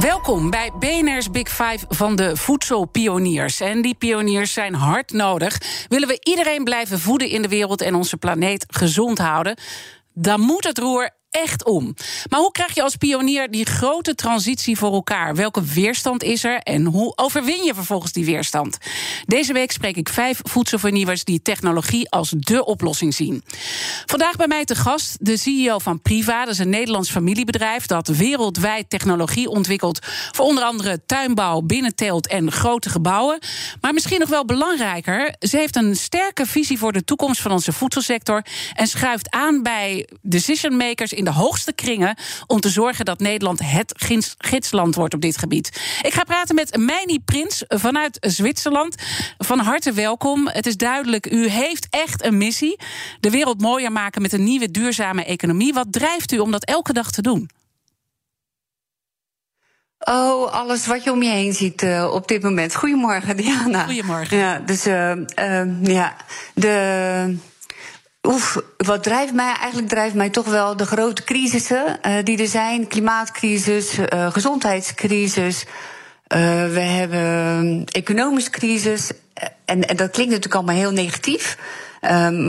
Welkom bij BNR's Big Five van de voedselpioniers. En die pioniers zijn hard nodig. Willen we iedereen blijven voeden in de wereld en onze planeet gezond houden? Dan moet het roer echt om. Maar hoe krijg je als pionier die grote transitie voor elkaar? Welke weerstand is er en hoe overwin je vervolgens die weerstand? Deze week spreek ik vijf voedselvernieuwers die technologie als dé oplossing zien. Vandaag bij mij te gast de CEO van Priva, dat is een Nederlands familiebedrijf dat wereldwijd technologie ontwikkelt voor onder andere tuinbouw, binnenteelt en grote gebouwen. Maar misschien nog wel belangrijker, ze heeft een sterke visie voor de toekomst van onze voedselsector en schuift aan bij decision makers in de hoogste kringen om te zorgen dat Nederland het gidsland wordt op dit gebied. Ik ga praten met Meini Prins vanuit Zwitserland. Van harte welkom. Het is duidelijk, u heeft echt een missie. De wereld mooier maken met een nieuwe duurzame economie. Wat drijft u om dat elke dag te doen? Oh, alles wat je om je heen ziet uh, op dit moment. Goedemorgen, Diana. Goedemorgen. Ja, dus uh, uh, ja, de Oef, wat drijft mij? Eigenlijk drijft mij toch wel de grote crisissen uh, die er zijn. Klimaatcrisis, uh, gezondheidscrisis. Uh, we hebben economische crisis. En, en, dat klinkt natuurlijk allemaal heel negatief.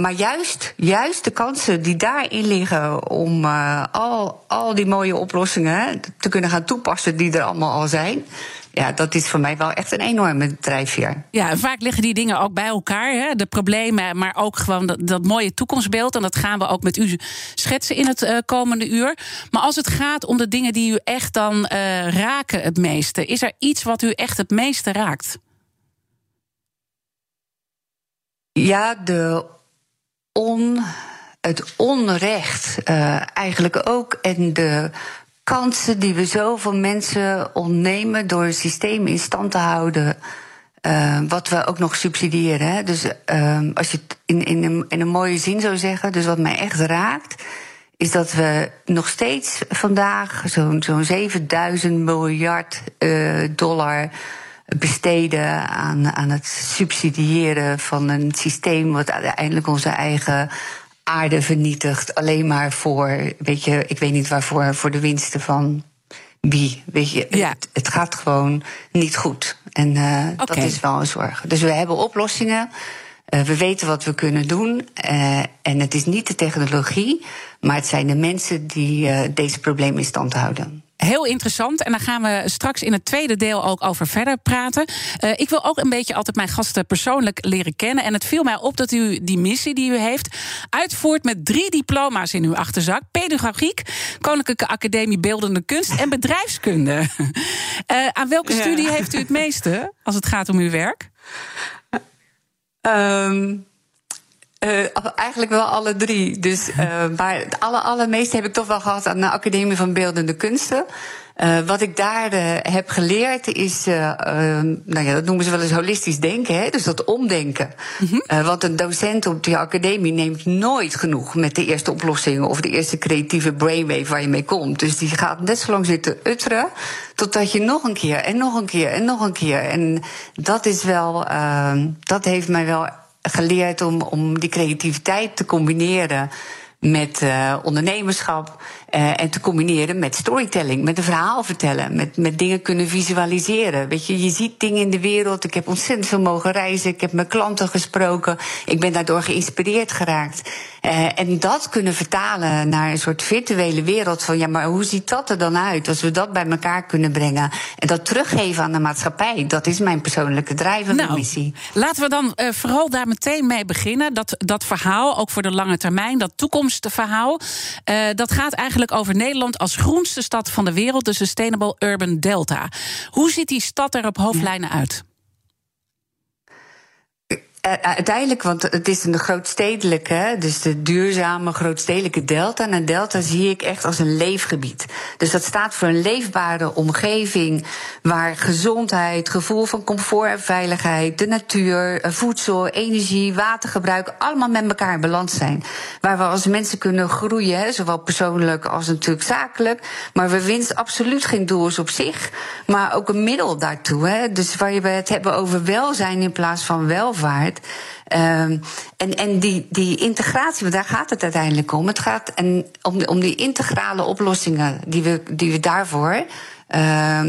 maar juist, juist de kansen die daarin liggen om al, al die mooie oplossingen te kunnen gaan toepassen die er allemaal al zijn ja, dat is voor mij wel echt een enorme drijfveer. Ja, vaak liggen die dingen ook bij elkaar. Hè? De problemen, maar ook gewoon dat, dat, mooie toekomstbeeld. En dat gaan we ook met u schetsen in het uh, komende uur. Maar als het gaat om de dingen die u echt dan uh, raken het meeste, is er iets wat u echt het meeste raakt? Ja, de on, het onrecht uh, eigenlijk ook. En de kansen die we zoveel mensen ontnemen door een systeem in stand te houden. Uh, wat we ook nog subsidiëren. Hè? Dus uh, als je het in, in, een, mooie zin zou zeggen, dus wat mij echt raakt, is dat we nog steeds vandaag zo'n zo'n 7000 miljard uh, dollar besteden aan, aan het subsidiëren van een systeem wat uiteindelijk onze eigen aarde vernietigt. Alleen maar voor, weet je, ik weet niet waarvoor, voor de winsten van wie. Weet je, ja. het, het, gaat gewoon niet goed. En uh, okay. dat is wel een zorg. Dus we hebben oplossingen. Uh, we weten wat we kunnen doen. Uh, en het is niet de technologie, maar het zijn de mensen die deze problemen in stand houden heel interessant. En daar gaan we straks in het tweede deel ook over verder praten. Uh, ik wil ook een beetje altijd mijn gasten persoonlijk leren kennen. En het viel mij op dat u die missie die u heeft uitvoert met drie diploma's in uw achterzak: pedagogiek, Koninklijke Academie Beeldende Kunst en bedrijfskunde. Uh, aan welke studie heeft u het meeste als het gaat om uw werk? Um, uh, eigenlijk wel alle drie. Dus, uh, maar het aller, allermeeste heb ik toch wel gehad aan de Academie van Beeldende Kunsten. Uh, wat ik daar heb geleerd is, nou ja, dat noemen ze wel eens holistisch denken, hè? dus dat omdenken. Mm -hmm. want een docent op die academie neemt nooit genoeg met de eerste oplossingen of de eerste creatieve brainwave waar je mee komt. Dus die gaat net zo lang zitten utteren totdat je nog een keer en nog een keer en nog een keer. En dat is wel, dat heeft mij wel geleerd om, om die creativiteit te combineren met uh, ondernemerschap. Uh, en te combineren met storytelling, met een verhaal vertellen, met, met dingen kunnen visualiseren. Weet je, je ziet dingen in de wereld. Ik heb ontzettend veel mogen reizen. Ik heb met klanten gesproken. Ik ben daardoor geïnspireerd geraakt. Uh, en dat kunnen vertalen naar een soort virtuele wereld van ja, maar hoe ziet dat er dan uit als we dat bij elkaar kunnen brengen en dat teruggeven aan de maatschappij? Dat is mijn persoonlijke drijvende nou, missie. Laten we dan uh, vooral daar meteen mee beginnen. Dat, dat verhaal, ook voor de lange termijn, dat toekomstverhaal, uh, dat gaat eigenlijk over Nederland als groenste stad van de wereld, de Sustainable Urban Delta. Hoe ziet die stad er op hoofdlijnen uit? Uiteindelijk, want het is een grootstedelijke, dus de duurzame grootstedelijke delta. En een delta zie ik echt als een leefgebied. Dus dat staat voor een leefbare omgeving waar gezondheid, gevoel van comfort en veiligheid, de natuur, eh, voedsel, energie, watergebruik allemaal met elkaar in balans zijn. Waar we als mensen kunnen groeien, zowel persoonlijk als natuurlijk zakelijk. Maar we winst absoluut geen doel op zich, maar ook een middel daartoe. Dus waar je het hebben over welzijn in plaats van welvaart. Um, en en die, die integratie, want daar gaat het uiteindelijk om. Het gaat en om, om die integrale oplossingen die we, die we daarvoor uh,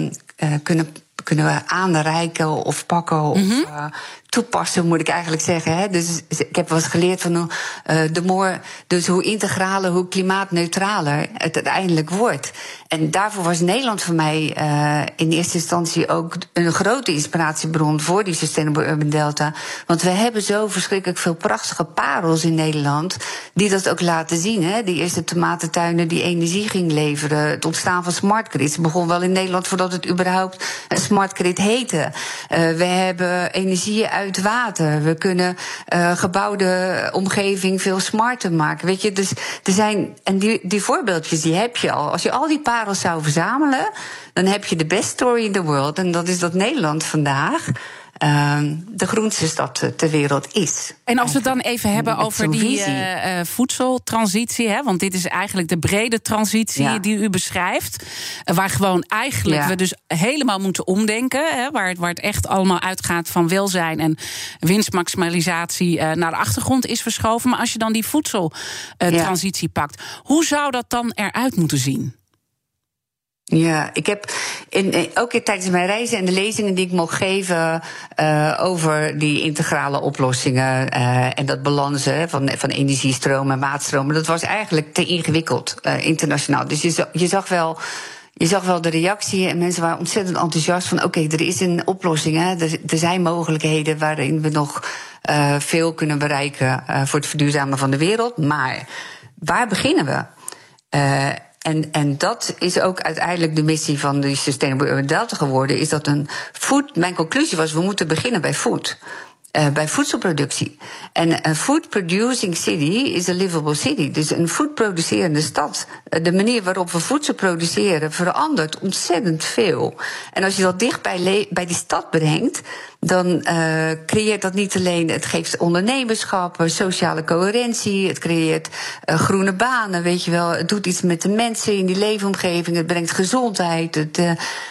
kunnen, kunnen we aanreiken of pakken. Of, mm -hmm toepassen, moet ik eigenlijk zeggen. Hè. Dus ik heb wel eens geleerd van hoe, uh, de more, dus hoe integraler, hoe klimaatneutraler het uiteindelijk wordt. En daarvoor was Nederland voor mij uh, in eerste instantie ook een grote inspiratiebron voor die Sustainable Urban Delta. Want we hebben zo verschrikkelijk veel prachtige parels in Nederland die dat ook laten zien. Hè. Die eerste tomatentuinen die energie ging leveren. Het ontstaan van smart grids begon wel in Nederland voordat het überhaupt een smart grid heette. Uh, we hebben energie uit uit water. We kunnen uh, gebouwde omgeving veel smarter maken. Weet je, dus er zijn. En die, die voorbeeldjes die heb je al. Als je al die parels zou verzamelen, dan heb je de best story in the world. En dat is dat Nederland vandaag. Uh, de groenste stad ter wereld is. En als we het dan even hebben over die uh, voedseltransitie, hè, want dit is eigenlijk de brede transitie die u beschrijft, waar gewoon eigenlijk we dus helemaal moeten omdenken, hè, waar, het, waar het echt allemaal uitgaat van welzijn en winstmaximalisatie uh, naar de achtergrond is verschoven. Maar als je dan die voedseltransitie pakt, hoe zou dat dan eruit moeten zien? Ja, ik heb in, ook tijdens mijn reizen en de lezingen die ik mocht geven uh, over die integrale oplossingen uh, en dat balansen van, van energiestromen en maatstromen, dat was eigenlijk te ingewikkeld internationaal. Dus je, zag wel. Je zag wel de reactie en mensen waren ontzettend enthousiast van oké, er is een oplossing. Hè? Er, zijn mogelijkheden waarin we nog veel kunnen bereiken voor het verduurzamen van de wereld. Maar waar beginnen we? En, en dat is ook uiteindelijk de missie van de Sustainable Urban Delta geworden. Is dat een food. Mijn conclusie was: we moeten beginnen bij food. Uh, bij voedselproductie. En een food producing city is a livable city. Dus een foodproducerende stad. De manier waarop we voedsel produceren verandert ontzettend veel. En als je dat dicht bij, bij die stad brengt, dan uh, creëert dat niet alleen, het geeft ondernemerschap, sociale coherentie, het creëert uh, groene banen, weet je wel. Het doet iets met de mensen in die leefomgeving, het brengt gezondheid, het, uh,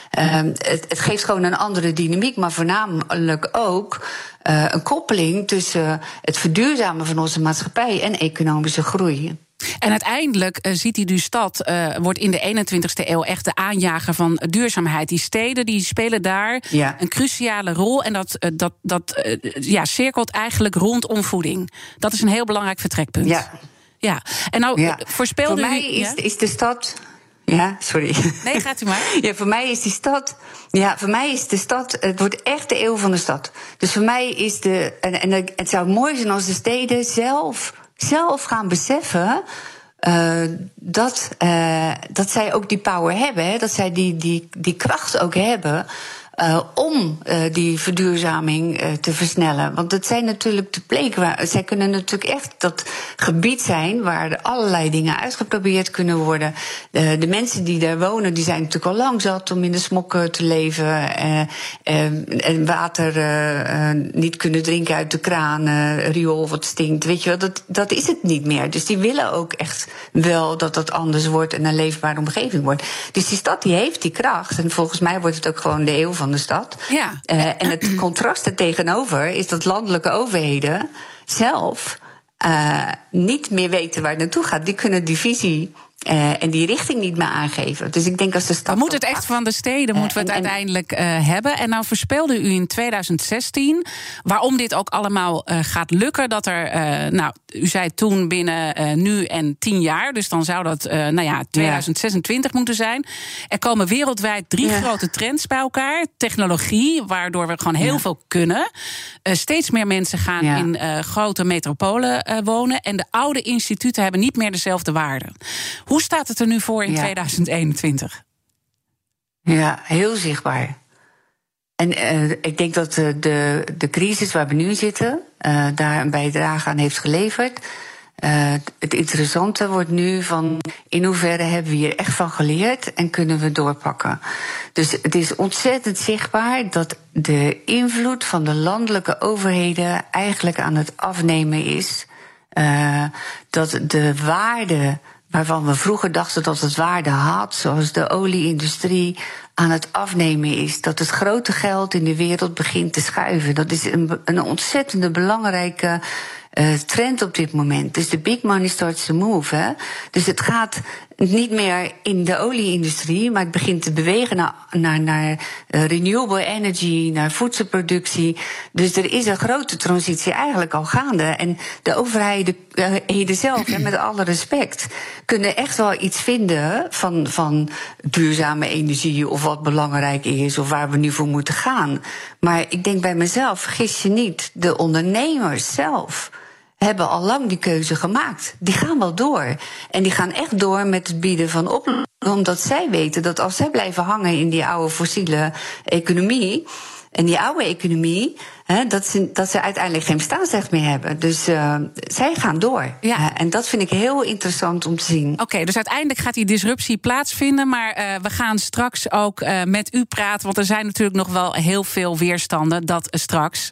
het, het, geeft gewoon een andere dynamiek, maar voornamelijk ook een koppeling tussen het verduurzamen van onze maatschappij en economische groei. En uiteindelijk uh, ziet die dus stad, uh, wordt in de 21ste eeuw echt de aanjager van duurzaamheid. Die steden die spelen daar ja. een cruciale rol. En dat, uh, dat, dat ja, cirkelt eigenlijk rondom voeding. Dat is een heel belangrijk vertrekpunt. Ja. Ja, en nou ja. voorspelde Voor mij u, is, is de stad. Ja, sorry. Nee, gaat u maar. Ja, voor mij is die stad. Ja, voor mij is de stad. Het wordt echt de eeuw van de stad. Dus voor mij is de. En, en het zou mooi zijn als de steden zelf zelf gaan beseffen. Uh, dat, uh, dat zij ook die power hebben, hè, dat zij die, die, die kracht ook hebben. Uh, om uh, die verduurzaming uh, te versnellen. Want het zijn natuurlijk de pleken waar. Zij kunnen natuurlijk echt dat gebied zijn waar allerlei dingen uitgeprobeerd kunnen worden. de mensen die daar wonen, die zijn natuurlijk al lang zat om in de smokken te leven. en water niet kunnen drinken uit de kraan, riool wat stinkt. Weet je dat, dat is het niet meer. Dus die willen ook echt wel dat dat anders wordt en een leefbare omgeving wordt. Dus die stad die heeft die kracht. En volgens mij wordt het ook gewoon de eeuw van van de stad. Ja. Uh, en het contrast er tegenover is dat landelijke overheden zelf uh, niet meer weten waar het naartoe gaat. Die kunnen die visie uh, en die richting niet meer aangeven. Dus ik denk als de stad. Moet het echt van de steden, moeten we het en, uiteindelijk uh, hebben. En nou voorspelde u in 2016, waarom dit ook allemaal gaat lukken, dat er, nou, u zei toen binnen nu en tien jaar, dus dan zou dat, nou ja, 2026 ja. moeten zijn. Er komen wereldwijd drie ja. grote trends bij elkaar: technologie, waardoor we gewoon heel ja. veel kunnen. steeds meer mensen gaan in grote metropolen wonen. En de oude instituten hebben niet meer dezelfde waarde. Hoe staat het er nu voor in ja. 2021? Ja, heel zichtbaar. En uh, ik denk dat de, de, de crisis waar we nu zitten, uh, daar een bijdrage aan heeft geleverd. Uh, het interessante wordt nu van in hoeverre hebben we hier echt van geleerd en kunnen we doorpakken. Dus het is ontzettend zichtbaar dat de invloed van de landelijke overheden eigenlijk aan het afnemen is. Dat de waarde waarvan we vroeger dachten dat het waarde had, zoals de olieindustrie, aan het afnemen is. Dat het grote geld in de wereld begint te schuiven. Dat is een, een ontzettende belangrijke uh, trend op dit moment. Dus de big money starts to move. Hè? Dus het gaat niet meer in de olieindustrie, maar het begint te bewegen naar, naar, naar uh, renewable energy, naar voedselproductie. Dus er is een grote transitie eigenlijk al gaande. En de overheden uh, zelf, hè, met alle respect, kunnen echt wel iets vinden van, van duurzame energie of wat belangrijk is of waar we nu voor moeten gaan. Maar ik denk bij mezelf, vergis je niet, de ondernemers zelf hebben al lang die keuze gemaakt. Die gaan wel door. En die gaan echt door met het bieden van oplossingen. Omdat zij weten dat als zij blijven hangen in die oude fossiele economie. En die oude economie, hè, dat, ze, dat ze uiteindelijk geen bestaansrecht meer hebben. Dus uh, zij gaan door. Ja. Uh, en dat vind ik heel interessant om te zien. Oké, okay, dus uiteindelijk gaat die disruptie plaatsvinden. Maar uh, we gaan straks ook met u praten. Want er zijn natuurlijk nog wel heel veel weerstanden. Dat straks.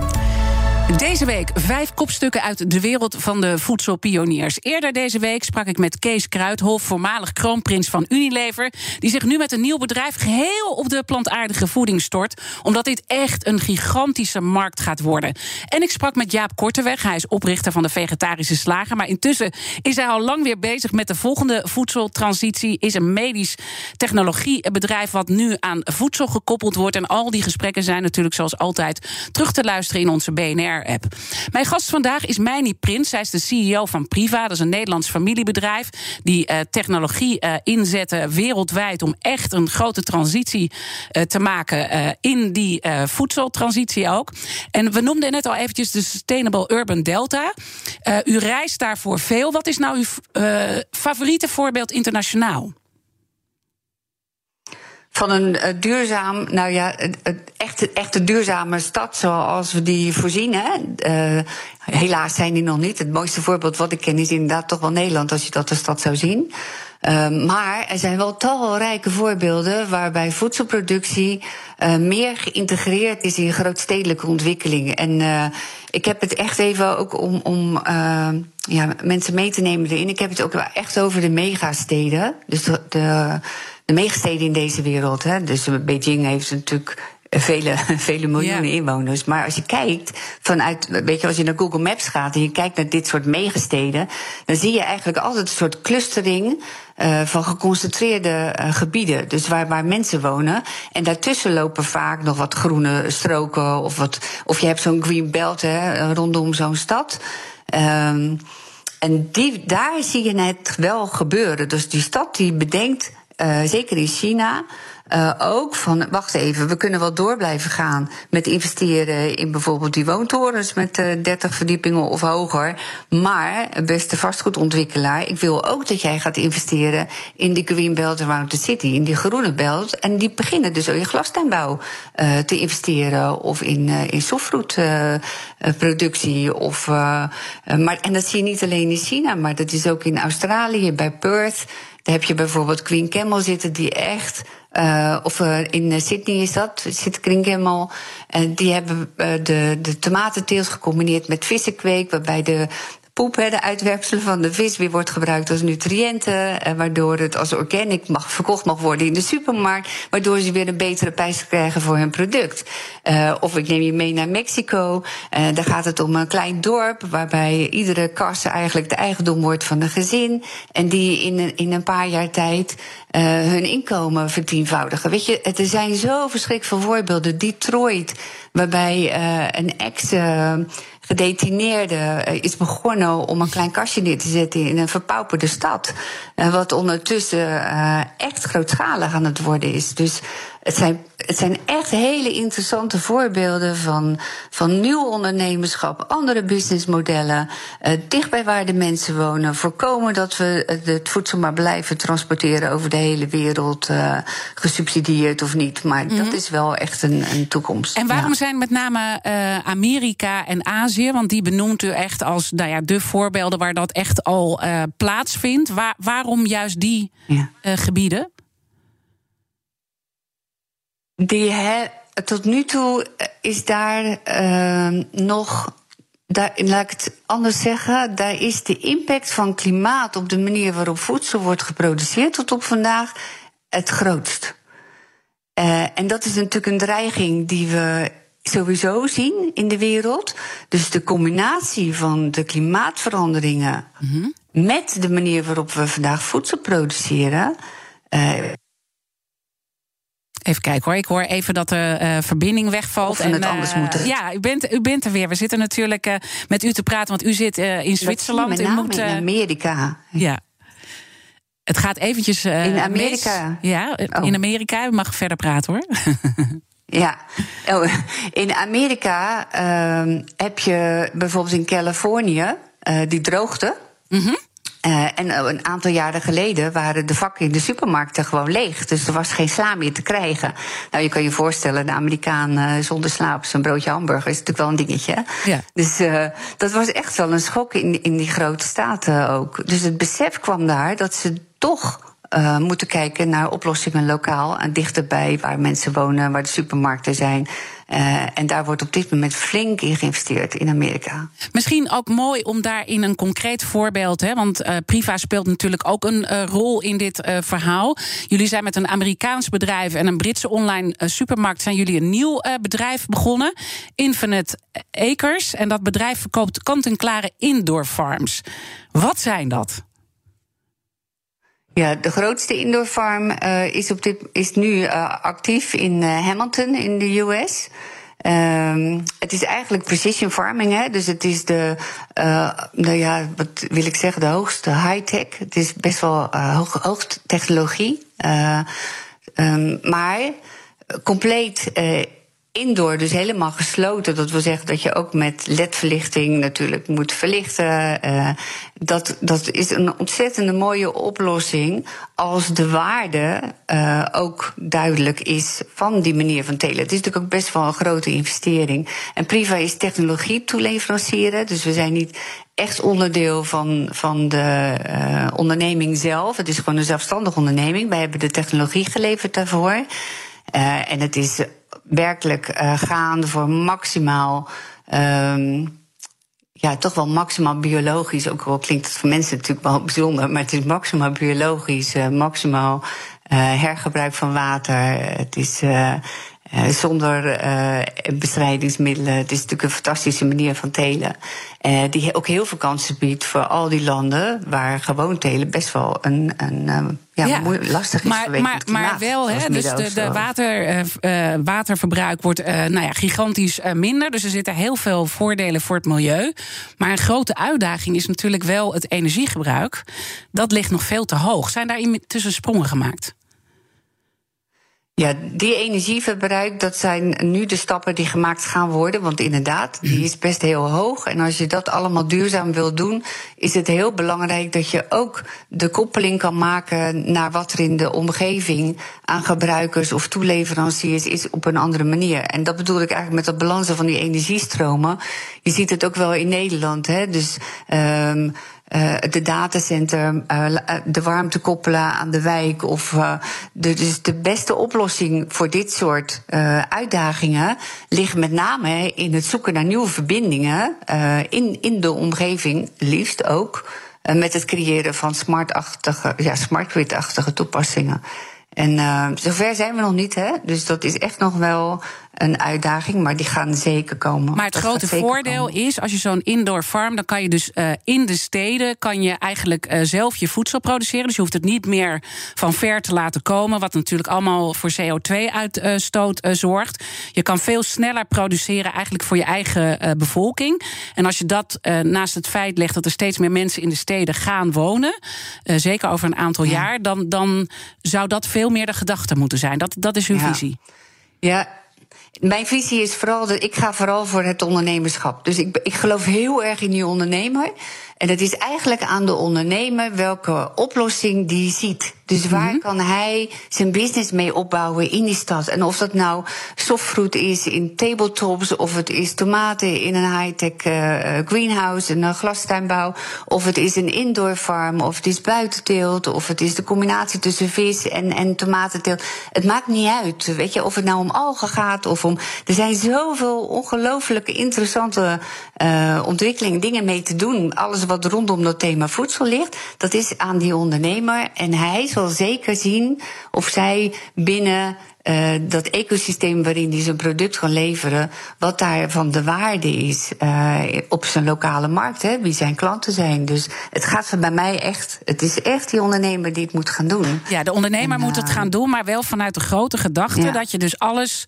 Deze week vijf kopstukken uit de wereld van de voedselpioniers. Eerder deze week sprak ik met Kees Kruidhof, voormalig kroonprins van Unilever. Die zich nu met een nieuw bedrijf geheel op de plantaardige voeding stort. Omdat dit echt een gigantische markt gaat worden. En ik sprak met Jaap Korteweg. Hij is oprichter van de Vegetarische Slager. Maar intussen is hij al lang weer bezig met de volgende voedseltransitie. Is een medisch technologiebedrijf wat nu aan voedsel gekoppeld wordt. En al die gesprekken zijn natuurlijk zoals altijd terug te luisteren in onze BNR app Mijn gast vandaag is Meini Prins. Zij is de CEO van Priva. Dat is een Nederlands familiebedrijf die uh, technologie uh, inzetten wereldwijd om echt een grote transitie uh, te maken in die voedseltransitie ook. En we noemden net al eventjes de Sustainable Urban Delta. u reist daarvoor veel. Wat is nou uw favoriete voorbeeld internationaal? Van een uh, duurzaam, nou ja, echt, echt een duurzame stad zoals we die voorzien. Hè? Uh, helaas zijn die nog niet. Het mooiste voorbeeld wat ik ken is inderdaad toch wel Nederland, als je dat de stad zou zien. Uh, maar er zijn wel talrijke voorbeelden waarbij voedselproductie uh, meer geïntegreerd is in grootstedelijke ontwikkelingen. En ik heb het echt even ook om, om ja, mensen mee te nemen erin. Ik heb het ook echt over de megasteden. Dus de de meegesteden in deze wereld. Hè. Dus Beijing heeft natuurlijk vele, vele miljoenen ja. inwoners. Maar als je kijkt vanuit, weet je, als je naar Google Maps gaat en je kijkt naar dit soort megasteden, dan zie je eigenlijk altijd een soort clustering uh, van geconcentreerde uh, gebieden. Dus waar, waar mensen wonen. En daartussen lopen vaak nog wat groene stroken of, wat, of je hebt zo'n green belt hè, rondom zo'n stad. Um, en die, daar zie je het wel gebeuren. Dus die stad die bedenkt uh, zeker in China, uh, ook van, wacht even, we kunnen wel door blijven gaan met investeren in bijvoorbeeld die woontorens met uh, eh, 30 verdiepingen of hoger. Maar, beste vastgoedontwikkelaar, ik wil ook dat jij gaat investeren in die Green Belt around the city, in die groene belt. En die beginnen dus al in glastuinbouw uh, te investeren of in, in of, en dat zie je niet alleen in China, maar dat is ook in Australië, bij Perth. Daar heb je bijvoorbeeld Queen Camel zitten, die echt. Uh, of uh, in Sydney is dat, zit Queen Camel. En die hebben de, de tomatenteelt gecombineerd met vissenkweek, waarbij de poep, de uitwerpselen van de vis, weer wordt gebruikt als nutriënten. Eh, waardoor het als organic mag, verkocht mag worden in de supermarkt. Waardoor ze weer een betere prijs krijgen voor hun product. Uh, of ik neem je mee naar Mexico. Uh, daar gaat het om een klein dorp waarbij iedere kasse eigenlijk de eigendom wordt van een gezin. En die in een, in een paar jaar tijd hun inkomen vertienvoudigen. Weet je, er zijn zo verschrikkelijk voorbeelden. Detroit, waarbij een ex gedetineerde uh, is begonnen om een klein kastje neer te zetten in een verpauperde stad. Uh, wat ondertussen uh, echt grootschalig aan het worden is. Dus het zijn, het zijn echt hele interessante voorbeelden van, van nieuw ondernemerschap, andere businessmodellen, uh, dicht bij waar de mensen wonen, voorkomen dat we het voedsel maar blijven transporteren over de hele wereld, uh, gesubsidieerd of niet. Maar dat mhm. is wel echt een, een toekomst. En waarom zijn met name uh, Amerika en Azië, want die benoemt u echt als nou ja, de voorbeelden waar dat echt al plaatsvindt. Waar, waarom juist die ja. gebieden? Die tot nu toe is daar uh, nog. Daar, laat ik het anders zeggen. Daar is de impact van klimaat op de manier waarop voedsel wordt geproduceerd tot op vandaag het grootst. Uh, en dat is natuurlijk een dreiging die we sowieso zien in de wereld. Dus de combinatie van de klimaatveranderingen mm -hmm. met de manier waarop we vandaag voedsel produceren. Uh, Even kijken hoor. Ik hoor even dat de uh, verbinding wegvalt. Of en het anders uh, moeten. Ja, u bent, u bent er weer. We zitten natuurlijk uh, met u te praten, want u zit in Zwitserland. u moet, in Amerika. Ja. Het gaat eventjes. in Amerika. Mis. Ja, oh. in Amerika. U mag verder praten hoor. Ja, oh, in Amerika ehm, heb je bijvoorbeeld in Californië die droogte. Mm -hmm. Uh, en eh, een aantal jaren geleden waren de vakken in de supermarkten gewoon leeg. Dus er was geen sla meer te krijgen. Nou, je kan je voorstellen, de Amerikaan uh, zonder slaap, zijn broodje hamburger is natuurlijk wel een dingetje. Ja. Dus uh, dat was echt wel een schok in, in die grote staten ook. Dus het besef kwam daar dat ze toch uh, moeten kijken naar oplossingen lokaal en dichterbij waar mensen wonen, waar de supermarkten zijn. Uh, en daar wordt op dit moment flink in geïnvesteerd in Amerika. Misschien ook mooi om daarin een concreet voorbeeld, hè, want uh, Priva speelt natuurlijk ook een uh, rol in dit verhaal. Jullie zijn met een Amerikaans bedrijf en een Britse online supermarkt zijn jullie een nieuw bedrijf begonnen, Infinite Acres, en dat bedrijf verkoopt kant-en-klare indoor farms. Wat zijn dat? Ja, de grootste indoor farm uh, is, op dit, is nu uh, actief in uh, Hamilton in de US. Um, het is eigenlijk precision farming, hè? dus het is de, nou ja, wat wil ik zeggen, de hoogste high-tech. Het is best wel hoog, technologie. Um, maar compleet indoor, dus helemaal gesloten. Dat wil zeggen dat je ook met ledverlichting natuurlijk moet verlichten. Uh, dat, dat is een ontzettende mooie oplossing als de waarde uh, ook duidelijk is van die manier van telen. Het is natuurlijk ook best wel een grote investering. En Priva is technologie toeleverancieren, dus we zijn niet echt onderdeel van, van de uh, onderneming zelf. Het is gewoon een zelfstandige onderneming. Wij hebben de technologie geleverd daarvoor. En het is werkelijk uh, gaande voor maximaal. Um, ja, toch wel maximaal biologisch. Ook al klinkt het voor mensen natuurlijk wel bijzonder, maar het is maximaal biologisch, uh, maximaal uh, hergebruik van water. Het is uh, zonder uh, bestrijdingsmiddelen. Het is natuurlijk een fantastische manier van telen. Uh, die ook heel veel kansen biedt voor al die landen waar gewoon telen best wel een, een ja, ja. lastig is. Maar, maar, maar wel, hè, dus de, de water, waterverbruik wordt nou ja, gigantisch minder. Dus er zitten heel veel voordelen voor het milieu. Maar een grote uitdaging is natuurlijk wel het energiegebruik. Dat ligt nog veel te hoog. Zijn daar tussen sprongen gemaakt? Ja, die energieverbruik, dat zijn nu de stappen die gemaakt gaan worden. Want inderdaad, die is best heel hoog. En als je dat allemaal duurzaam wil doen, is het heel belangrijk dat je ook de koppeling kan maken naar wat er in de omgeving aan gebruikers of toeleveranciers is op een andere manier. En dat bedoel ik eigenlijk met dat balansen van die energiestromen. Je ziet het ook wel in Nederland. Hè? Dus um, uh, de datacenter, uh, de warmte koppelen aan de wijk. Of, de, dus de beste oplossing voor dit soort uitdagingen ligt met name in het zoeken naar nieuwe verbindingen in, in de omgeving, liefst ook. met het creëren van smartachtige, ja, smart grid-achtige toepassingen. En zover zijn we nog niet, hè? Dus dat is echt nog wel een uitdaging, maar die gaan zeker komen. Maar het grote voordeel is, als je zo'n indoor farm, dan kan je dus uh, in de steden kan je eigenlijk uh, zelf je voedsel produceren. Dus je hoeft het niet meer van ver te laten komen, wat natuurlijk allemaal voor CO2-uitstoot uh, zorgt. Je kan veel sneller produceren, eigenlijk voor je eigen bevolking. En als je dat naast het feit legt dat er steeds meer mensen in de steden gaan wonen, zeker over een aantal ja. jaar, dan, dan zou dat veel meer de gedachte moeten zijn. Dat, dat is uw ja. visie. Ja, mijn visie is vooral dat ik ga vooral voor het ondernemerschap. Dus ik, ik geloof heel erg in die ondernemer. En het is eigenlijk aan de ondernemer welke oplossing die ziet. Dus waar mm -hmm. kan hij zijn business mee opbouwen in die stad? En of dat nou softfruit is in tabletops, of het is tomaten in een high-tech uh, greenhouse, een glastuinbouw, of het is een indoor farm, of het is buitenteelt, of het is de combinatie tussen vis en, en tomatenteelt. Het maakt niet uit, weet je, of het nou om algen gaat of om. Er zijn zoveel ongelooflijke interessante uh, ontwikkelingen, dingen mee te doen. Alles wat rondom dat thema voedsel ligt, dat is aan die ondernemer. En hij zal zeker zien of zij binnen uh, dat ecosysteem waarin hij zijn product kan leveren, wat daarvan de waarde is uh, op zijn lokale markt, hè, wie zijn klanten zijn. Dus het gaat bij mij echt, het is echt die ondernemer die het moet gaan doen. Ja, de ondernemer en, moet het gaan doen, maar wel vanuit de grote gedachte ja. dat je dus alles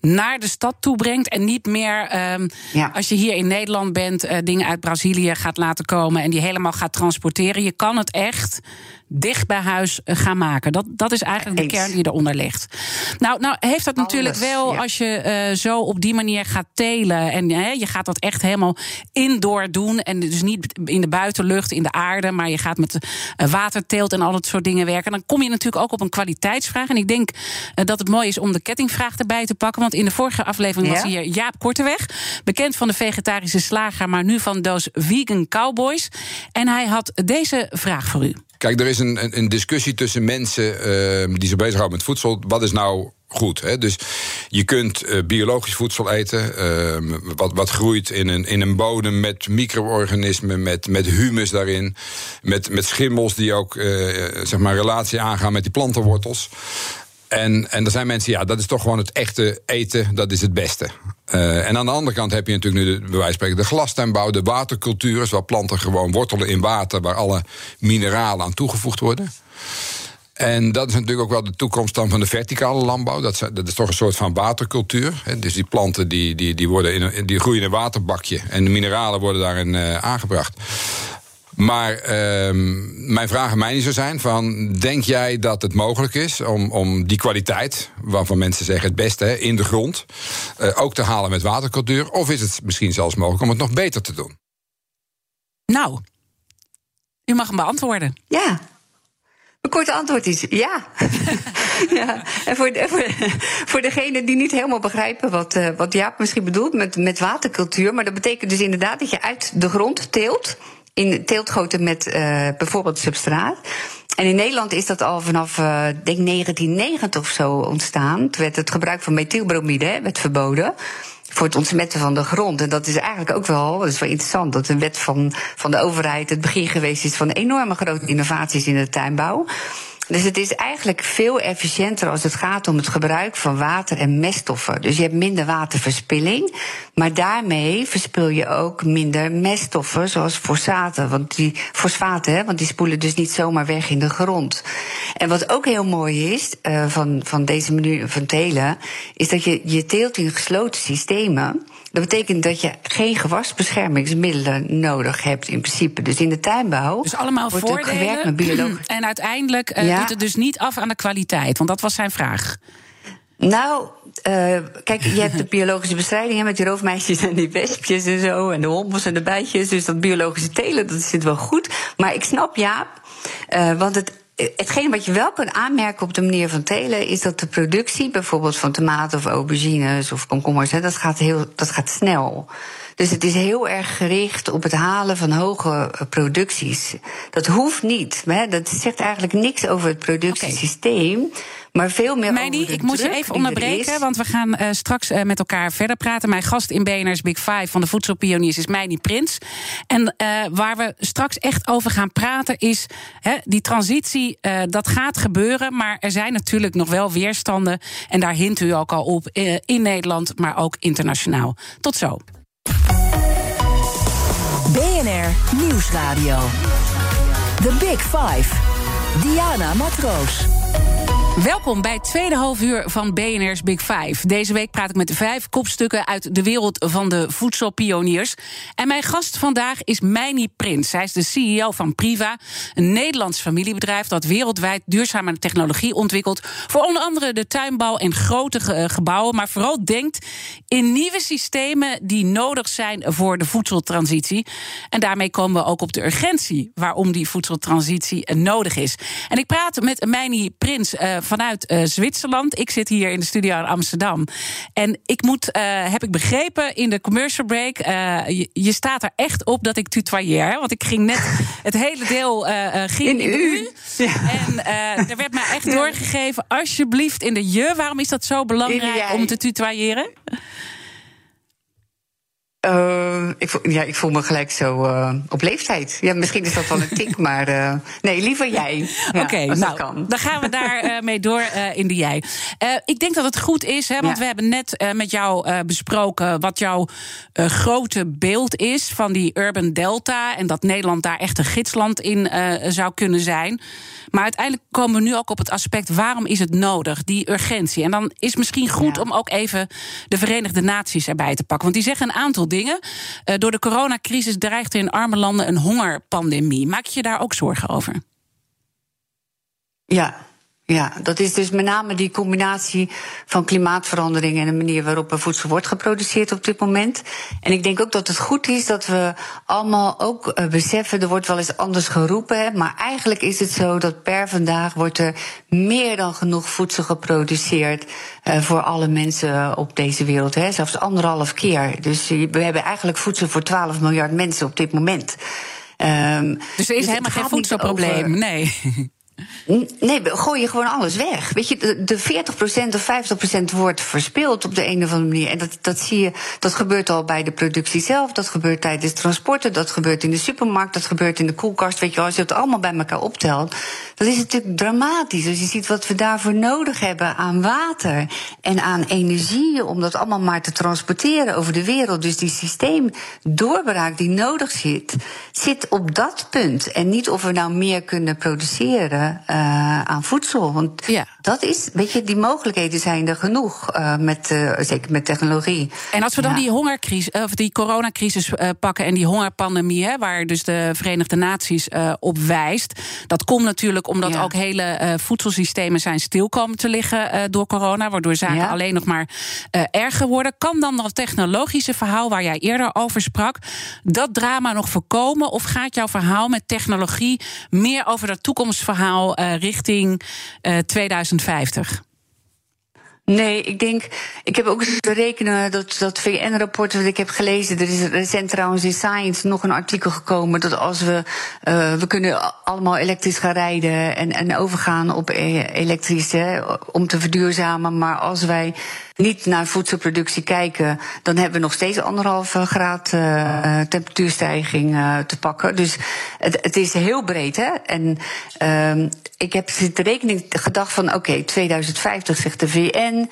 naar de stad toe brengt. En niet meer um, ja. als je hier in Nederland bent, uh, dingen uit Brazilië gaat laten komen en die helemaal gaat transporteren. Je kan het echt dicht bij huis gaan maken. Dat, dat is eigenlijk Eens. de kern die eronder ligt. Nou, nou heeft dat Alles, natuurlijk wel, ja. als je uh, zo op die manier gaat telen... en uh, je gaat dat echt helemaal indoor doen... en dus niet in de buitenlucht, in de aarde... maar je gaat met uh, waterteelt en al dat soort dingen werken... dan kom je natuurlijk ook op een kwaliteitsvraag. En ik denk dat het mooi is om de kettingvraag erbij te pakken... want in de vorige aflevering ja? was hier Jaap Korteweg... bekend van de vegetarische slager, maar nu van those vegan cowboys. En hij had deze vraag voor u. Kijk, er is een, een discussie tussen mensen uh, die zich bezighouden met voedsel. Wat is nou goed. Hè? Dus je kunt uh, biologisch voedsel eten, uh, wat, wat groeit in een, in een bodem met micro-organismen, met, met humus daarin, met, met schimmels die ook uh, zeg maar relatie aangaan met die plantenwortels. En, en er zijn mensen, ja, dat is toch gewoon het echte eten, dat is het beste. Uh, en aan de andere kant heb je natuurlijk nu, de, bij de glastuinbouw, de watercultuur, waar planten gewoon wortelen in water, waar alle mineralen aan toegevoegd worden. En dat is natuurlijk ook wel de toekomst dan van de verticale landbouw. Dat is, dat is toch een soort van watercultuur. Dus die planten die, die, die, worden in die groeien in een waterbakje. En de mineralen worden daarin uh, aangebracht. Maar uh, mijn vraag aan mij niet zou zijn: van, denk jij dat het mogelijk is om, om die kwaliteit, waarvan mensen zeggen het beste, hè, in de grond, uh, ook te halen met watercultuur? Of is het misschien zelfs mogelijk om het nog beter te doen? Nou, u mag hem beantwoorden. Ja. Mijn korte antwoord is ja. ja. En voor, de, voor, voor degenen die niet helemaal begrijpen wat, uh, wat Jaap misschien bedoelt met, met watercultuur. Maar dat betekent dus inderdaad dat je uit de grond teelt in teeltgoten met uh, bijvoorbeeld substraat. En in Nederland is dat al vanaf, uh, denk 1990 of zo ontstaan. Toen werd het gebruik van methylbromide werd verboden voor het ontsmetten van de grond. En dat is eigenlijk ook wel, is wel interessant, dat een wet van, van de overheid het begin geweest is van enorme grote innovaties in de tuinbouw. Dus het is eigenlijk veel efficiënter als het gaat om het gebruik van water en meststoffen. Dus je hebt minder waterverspilling, maar daarmee verspil je ook minder meststoffen, zoals fosfaten, want die fosfaten, hè, want die spoelen dus niet zomaar weg in de grond. En wat ook heel mooi is uh, van, van deze menu van telen, is dat je je teelt in gesloten systemen. Dat betekent dat je geen gewasbeschermingsmiddelen nodig hebt in principe. Dus in de tuinbouw dus allemaal wordt voordelen. gewerkt met bioloog. En uiteindelijk uh, ja. doet het dus niet af aan de kwaliteit, want dat was zijn vraag. Nou, uh, kijk, je hebt de biologische bestrijding hè, met die roofmeisjes en die wespjes en zo, en de hommels en de bijtjes. Dus dat biologische telen, dat zit wel goed. Maar ik snap Jaap, uh, want het hetgeen wat je wel kunt aanmerken op de manier van telen, is dat de productie, bijvoorbeeld van tomaten of aubergines of komkommers, dat gaat, heel, dat gaat snel. Dus het is heel erg gericht op het halen van hoge producties. Dat hoeft niet. Hè? Dat zegt eigenlijk niks over het productiesysteem. Maar veel meer. Meini, ik moet je even onderbreken, want we gaan uh, straks uh, met elkaar verder praten. Mijn gast in BNR's Big Five van de Voedselpioniers is Meini Prins. En uh, waar we straks echt over gaan praten is he, die transitie. dat gaat gebeuren, maar er zijn natuurlijk nog wel weerstanden. En daar hint u ook al op in Nederland, maar ook internationaal. Tot zo. BNR Nieuwsradio. The Big Five. Diana Matroos. Welkom bij het tweede halfuur van BNR's Big Five. Deze week praat ik met vijf kopstukken uit de wereld van de voedselpioniers. En mijn gast vandaag is Meini Prins. Zij is de CEO van Priva, een Nederlands familiebedrijf dat wereldwijd duurzame technologie ontwikkelt. Voor onder andere de tuinbouw en grote gebouwen, maar vooral denkt in nieuwe systemen die nodig zijn voor de voedseltransitie. En daarmee komen we ook op de urgentie waarom die voedseltransitie nodig is. En ik praat met Meini Prins. Uh, vanuit uh, Zwitserland. Ik zit hier in de studio in Amsterdam. En ik moet, uh, heb ik begrepen in de commercial break, uh, je, je, staat er echt op dat ik tutoyeer. Want ik ging net het hele deel ging in, in u. Ja. En er werd mij echt doorgegeven, alsjeblieft in de je. Waarom is dat zo belangrijk om te tutoyeren? Uh, ik, voel, ja, ik voel me gelijk zo uh, op leeftijd. Ja, misschien is dat wel een tik, maar uh, nee, liever jij. Ja, Oké, okay, nou, dan gaan we daar mee door in de jij. ik denk dat het goed is, hè, want ja. we hebben net met jou besproken wat jouw grote beeld is van die Urban Delta en dat Nederland daar echt een gidsland in zou kunnen zijn. Maar uiteindelijk komen we nu ook op het aspect waarom is het nodig, die urgentie. En dan is misschien goed ja. om ook even de Verenigde Naties erbij te pakken. Want die zeggen een aantal dingen. Uh, door de coronacrisis dreigt er in arme landen een hongerpandemie. Maak je je daar ook zorgen over? Ja, ja, dat is dus met name die combinatie van klimaatverandering en de manier waarop er voedsel wordt geproduceerd op dit moment. En ik denk ook dat het goed is dat we allemaal ook uh, beseffen, er wordt wel eens anders geroepen, hè, maar eigenlijk is het zo dat per vandaag wordt er meer dan genoeg voedsel geproduceerd uh, voor alle mensen op deze wereld, hè, zelfs anderhalf keer. Dus we hebben eigenlijk voedsel voor 12 miljard mensen op dit moment. Um, dus er is dus helemaal geen voedselprobleem, nee. Nee, gooi je gewoon alles weg. Weet je, de, de 40% of 50% wordt verspild op de een of andere manier. En dat, dat zie je, dat gebeurt al bij de productie zelf, dat gebeurt tijdens transporten, dat gebeurt in de supermarkt, dat gebeurt in de koelkast. Weet je, als je het allemaal bij elkaar optelt, dat is natuurlijk dramatisch. Als je ziet wat we daarvoor nodig hebben aan water en aan energie, om dat allemaal maar te transporteren over de wereld. Dus die systeemdoorbraak die nodig zit, zit op dat punt. En niet of we nou meer kunnen produceren aan voedsel. Want ja. Dat is, weet je, die mogelijkheden zijn er genoeg, uh, met, uh, zeker met technologie. En als we dan ja. die hongercrisis, of die coronacrisis pakken en die hongerpandemie, hè, waar dus de Verenigde Naties op wijst, dat komt natuurlijk omdat ja. ook hele voedselsystemen zijn stil komen te liggen door corona, waardoor zaken alleen nog maar erger worden. Kan dan dat technologische verhaal waar jij eerder over sprak, dat drama nog voorkomen? Of gaat jouw verhaal met technologie meer over dat toekomstverhaal? richting uh, 2050? Nee, ik denk. Ik heb ook eens berekenen dat dat VN-rapport dat ik heb gelezen. Er is recent trouwens in Science nog een artikel gekomen. Dat als we. Uh, we kunnen allemaal elektrisch gaan rijden. En, en overgaan op elektrisch. Hè, om te verduurzamen. Maar als wij niet naar voedselproductie kijken, dan hebben we nog steeds anderhalve graad uh, temperatuurstijging uh, te pakken. Dus het, het, is heel breed. Hè? En uh, ik heb de rekening gedacht van oké, okay, 2050 zegt de VN.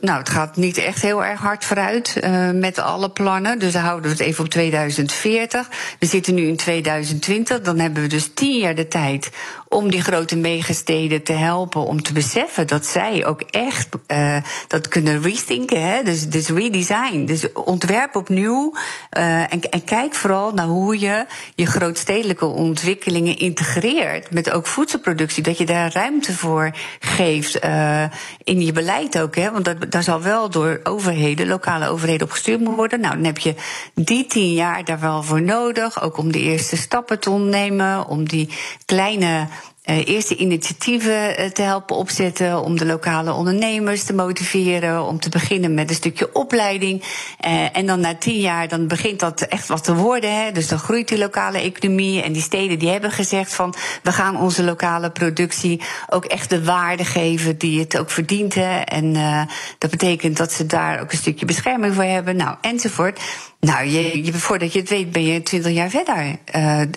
nou, het gaat niet echt heel erg hard vooruit met alle plannen. Dus dan houden we het even op 2040. We zitten nu in 2020. Dan hebben we dus tien jaar de tijd om die grote megasteden te helpen om te beseffen dat zij ook echt uh, dat kunnen rethinken, hè? Dus, dus redesign. Dus ontwerp opnieuw. Uh, en, en kijk vooral naar hoe je je grootstedelijke ontwikkelingen integreert met ook voedselproductie. Dat je daar ruimte voor geeft uh, in je beleid ook. Hè? Want dat, daar zal wel door overheden, lokale overheden op gestuurd moeten worden. Nou, dan heb je die tien jaar daar wel voor nodig. Ook om de eerste stappen te ondernemen, om die kleine eerste initiatieven te helpen opzetten. Om de lokale ondernemers te motiveren. Om te beginnen met een stukje opleiding. en dan na tien jaar dan begint dat echt wat te worden. Hè. Dus dan groeit die lokale economie. En die steden die hebben gezegd van we gaan onze lokale productie ook echt de waarde geven die het ook verdient. Hè. En dat betekent dat ze daar ook een stukje bescherming voor hebben. Nou, enzovoort. Nou, je, je, voordat je het weet ben je twintig jaar verder.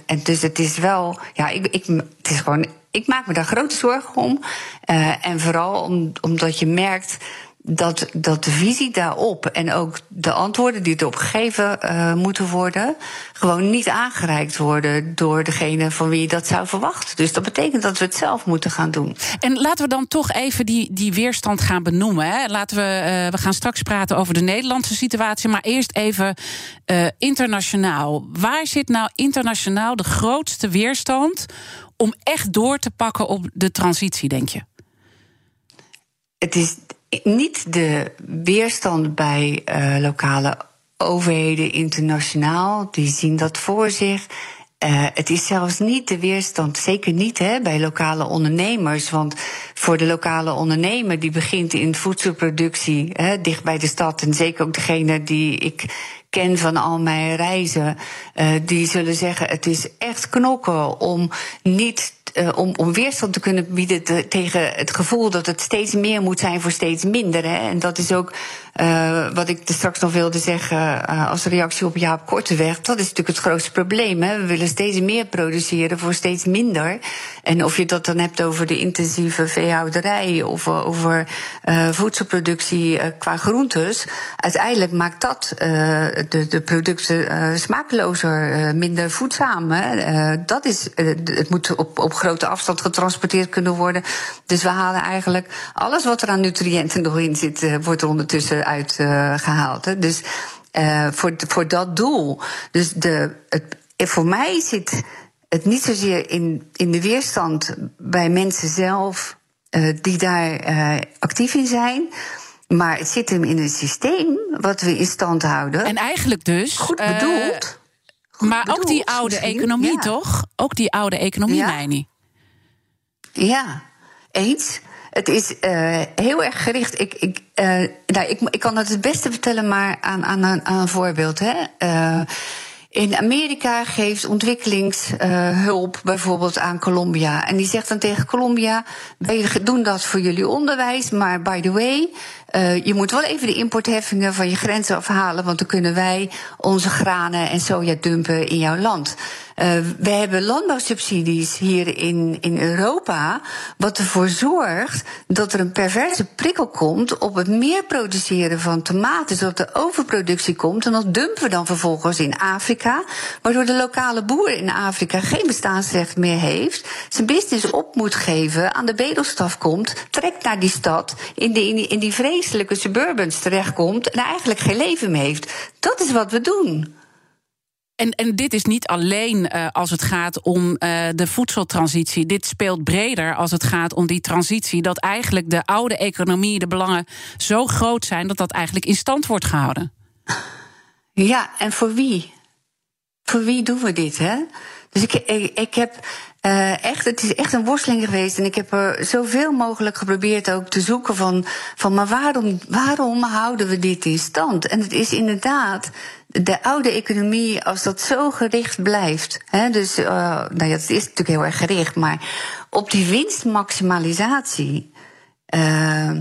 En dus het is wel, ja, ik, ik, het is gewoon, ik maak me daar grote zorgen om. Uh, en vooral om, omdat je merkt dat, dat de visie daarop en ook de antwoorden die erop gegeven uh, moeten worden, gewoon niet aangereikt worden door degene van wie je dat zou verwachten. Dus dat betekent dat we het zelf moeten gaan doen. En laten we dan toch even die, die weerstand gaan benoemen. Hè. Laten we, uh, we gaan straks praten over de Nederlandse situatie, maar eerst even internationaal. Waar zit nou internationaal de grootste weerstand om echt door te pakken op de transitie, denk je? Het is niet de weerstand bij uh, lokale overheden internationaal. Die zien dat voor zich. Uh, het is zelfs niet de weerstand, zeker niet hè, bij lokale ondernemers. Want voor de lokale ondernemer die begint in voedselproductie hè, dicht bij de stad, en zeker ook degene die ik ken van al mijn reizen, uh, die zullen zeggen: het is echt knokken om niet uh, om, om weerstand te kunnen bieden te, tegen het gevoel dat het steeds meer moet zijn voor steeds minder. Hè. En dat is ook uh, wat ik er straks nog wilde zeggen uh, als reactie op Jaap Korteweg. Dat is natuurlijk het grootste probleem. Hè. We willen steeds meer produceren voor steeds minder. En of je dat dan hebt over de intensieve veehouderij of over uh, voedselproductie qua groentes. Uiteindelijk maakt dat de, de producten smakelozer, minder voedzaam. Hè. dat is, het moet op, op grote afstand getransporteerd kunnen worden. Dus we halen eigenlijk alles wat er aan nutriënten nog in zit, wordt er ondertussen uitgehaald. Uh, dus uh, voor, voor dat doel. Dus de, het, voor mij zit het niet zozeer in, in de weerstand bij mensen zelf uh, die daar actief in zijn. Maar het zit hem in een systeem wat we in stand houden. En eigenlijk dus. Goed bedoeld. Goed maar bedoeld, ook die oude economie, ja. toch? Ook die oude economie, ja. Meini. Ja, eens. Het is uh, heel erg gericht. Ik, ik, uh, nou, ik, kan het het beste vertellen, maar aan, aan, aan een voorbeeld. Hè. Uh, in Amerika geeft ontwikkelingshulp bijvoorbeeld aan Colombia. En die zegt dan tegen Colombia: wij doen dat voor jullie onderwijs, maar by the way, uh, je moet wel even de importheffingen van je grenzen afhalen, want dan kunnen wij onze granen en soja dumpen in jouw land. Uh, we hebben landbouwsubsidies hier in, in Europa, wat ervoor zorgt dat er een perverse prikkel komt op het meer produceren van tomaten, zodat er overproductie komt. En dat dumpen we dan vervolgens in Afrika, waardoor de lokale boer in Afrika geen bestaansrecht meer heeft, zijn business op moet geven, aan de bedelstaf komt, trekt naar die stad, in, de, in, die, in die vreselijke suburbans terechtkomt en eigenlijk geen leven meer heeft. Dat is wat we doen. En, en dit is niet alleen uh, als het gaat om uh, de voedseltransitie. Dit speelt breder als het gaat om die transitie. Dat eigenlijk de oude economie, de belangen zo groot zijn dat dat eigenlijk in stand wordt gehouden. Ja, en voor wie? Voor wie doen we dit, hè? Dus ik, ik, ik heb uh, echt, het is echt een worsteling geweest. En ik heb er zoveel mogelijk geprobeerd ook te zoeken van, van maar waarom, waarom houden we dit in stand? En het is inderdaad de oude economie, als dat zo gericht blijft. Hè, dus, uh, nou ja, het is natuurlijk heel erg gericht, maar op die winstmaximalisatie. Uh,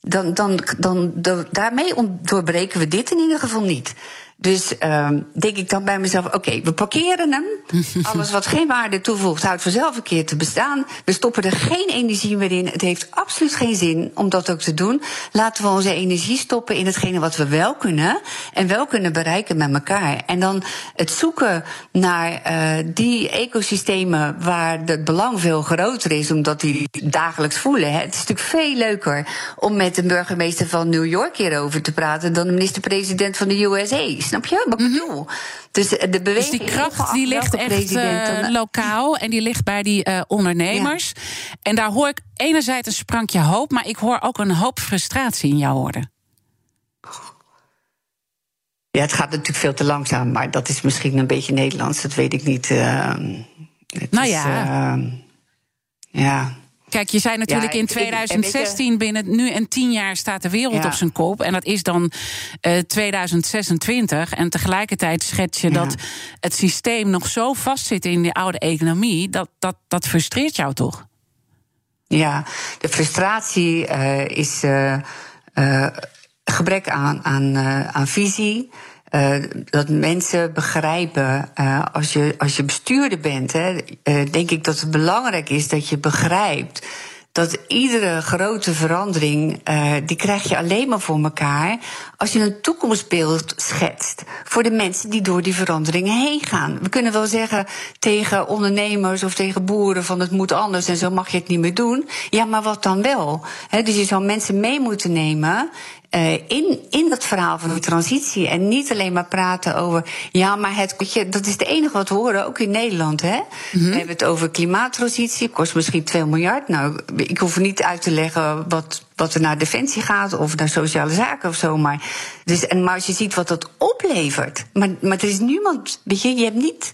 dan, dan, dan, dan, daarmee doorbreken we dit in ieder geval niet. Dus uh, denk ik dan bij mezelf: oké, okay, we parkeren hem. Alles wat geen waarde toevoegt, houdt vanzelf een keer te bestaan. We stoppen er geen energie meer in. Het heeft absoluut geen zin om dat ook te doen. Laten we onze energie stoppen in hetgene wat we wel kunnen. En wel kunnen bereiken met elkaar. En dan het zoeken naar uh, die ecosystemen waar het belang veel groter is, omdat die dagelijks voelen. Hè. Het is natuurlijk veel leuker om met de burgemeester van New York hierover te praten dan de minister-president van de USA. Snap je wat ik mhm. bedoel? Dus de beweging. Dus die kracht die ligt echt uh, lokaal en die ligt bij die uh, ondernemers. Ja. En daar hoor ik enerzijds een sprankje hoop, maar ik hoor ook een hoop frustratie in jouw woorden. Ja, het gaat natuurlijk veel te langzaam, maar dat is misschien een beetje Nederlands, dat weet ik niet. Uh, nou is, ja. Ehm, Ja. Kijk, je zei natuurlijk Ja, in ik- ik- en weet je- 2016, binnen nu en tien jaar staat de wereld Ja. op zijn kop. En dat is dan eh 2026. En tegelijkertijd schets je Ja. dat het systeem nog zo vastzit in die oude economie. Dat, dat, dat frustreert jou toch? Ja, de frustratie eh, is eh, eh, gebrek aan, aan, eh, aan visie. Eh, dat mensen begrijpen, eh, als, je, als je bestuurder bent, hè, eh, denk ik dat het belangrijk is dat je begrijpt dat iedere grote verandering, die krijg je alleen maar voor elkaar als je een toekomstbeeld schetst voor de mensen die door die veranderingen heen gaan. We kunnen wel zeggen tegen ondernemers of tegen boeren van het moet anders en zo mag je het niet meer doen. Ja, maar wat dan wel? Dus je zou mensen mee moeten nemen eh, in, in dat verhaal van die transitie. En niet alleen maar praten over. Ja, maar het. weet je, Dat is het enige wat we horen, ook in Nederland. Hè? We hebben het over klimaattransitie. Kost misschien 2 miljard. Nou, ik hoef niet uit te leggen wat, wat er naar defensie gaat. of naar sociale zaken of zo. Maar, dus, en, maar als je ziet wat dat oplevert. Maar, maar er is niemand. Weet je, je hebt niet.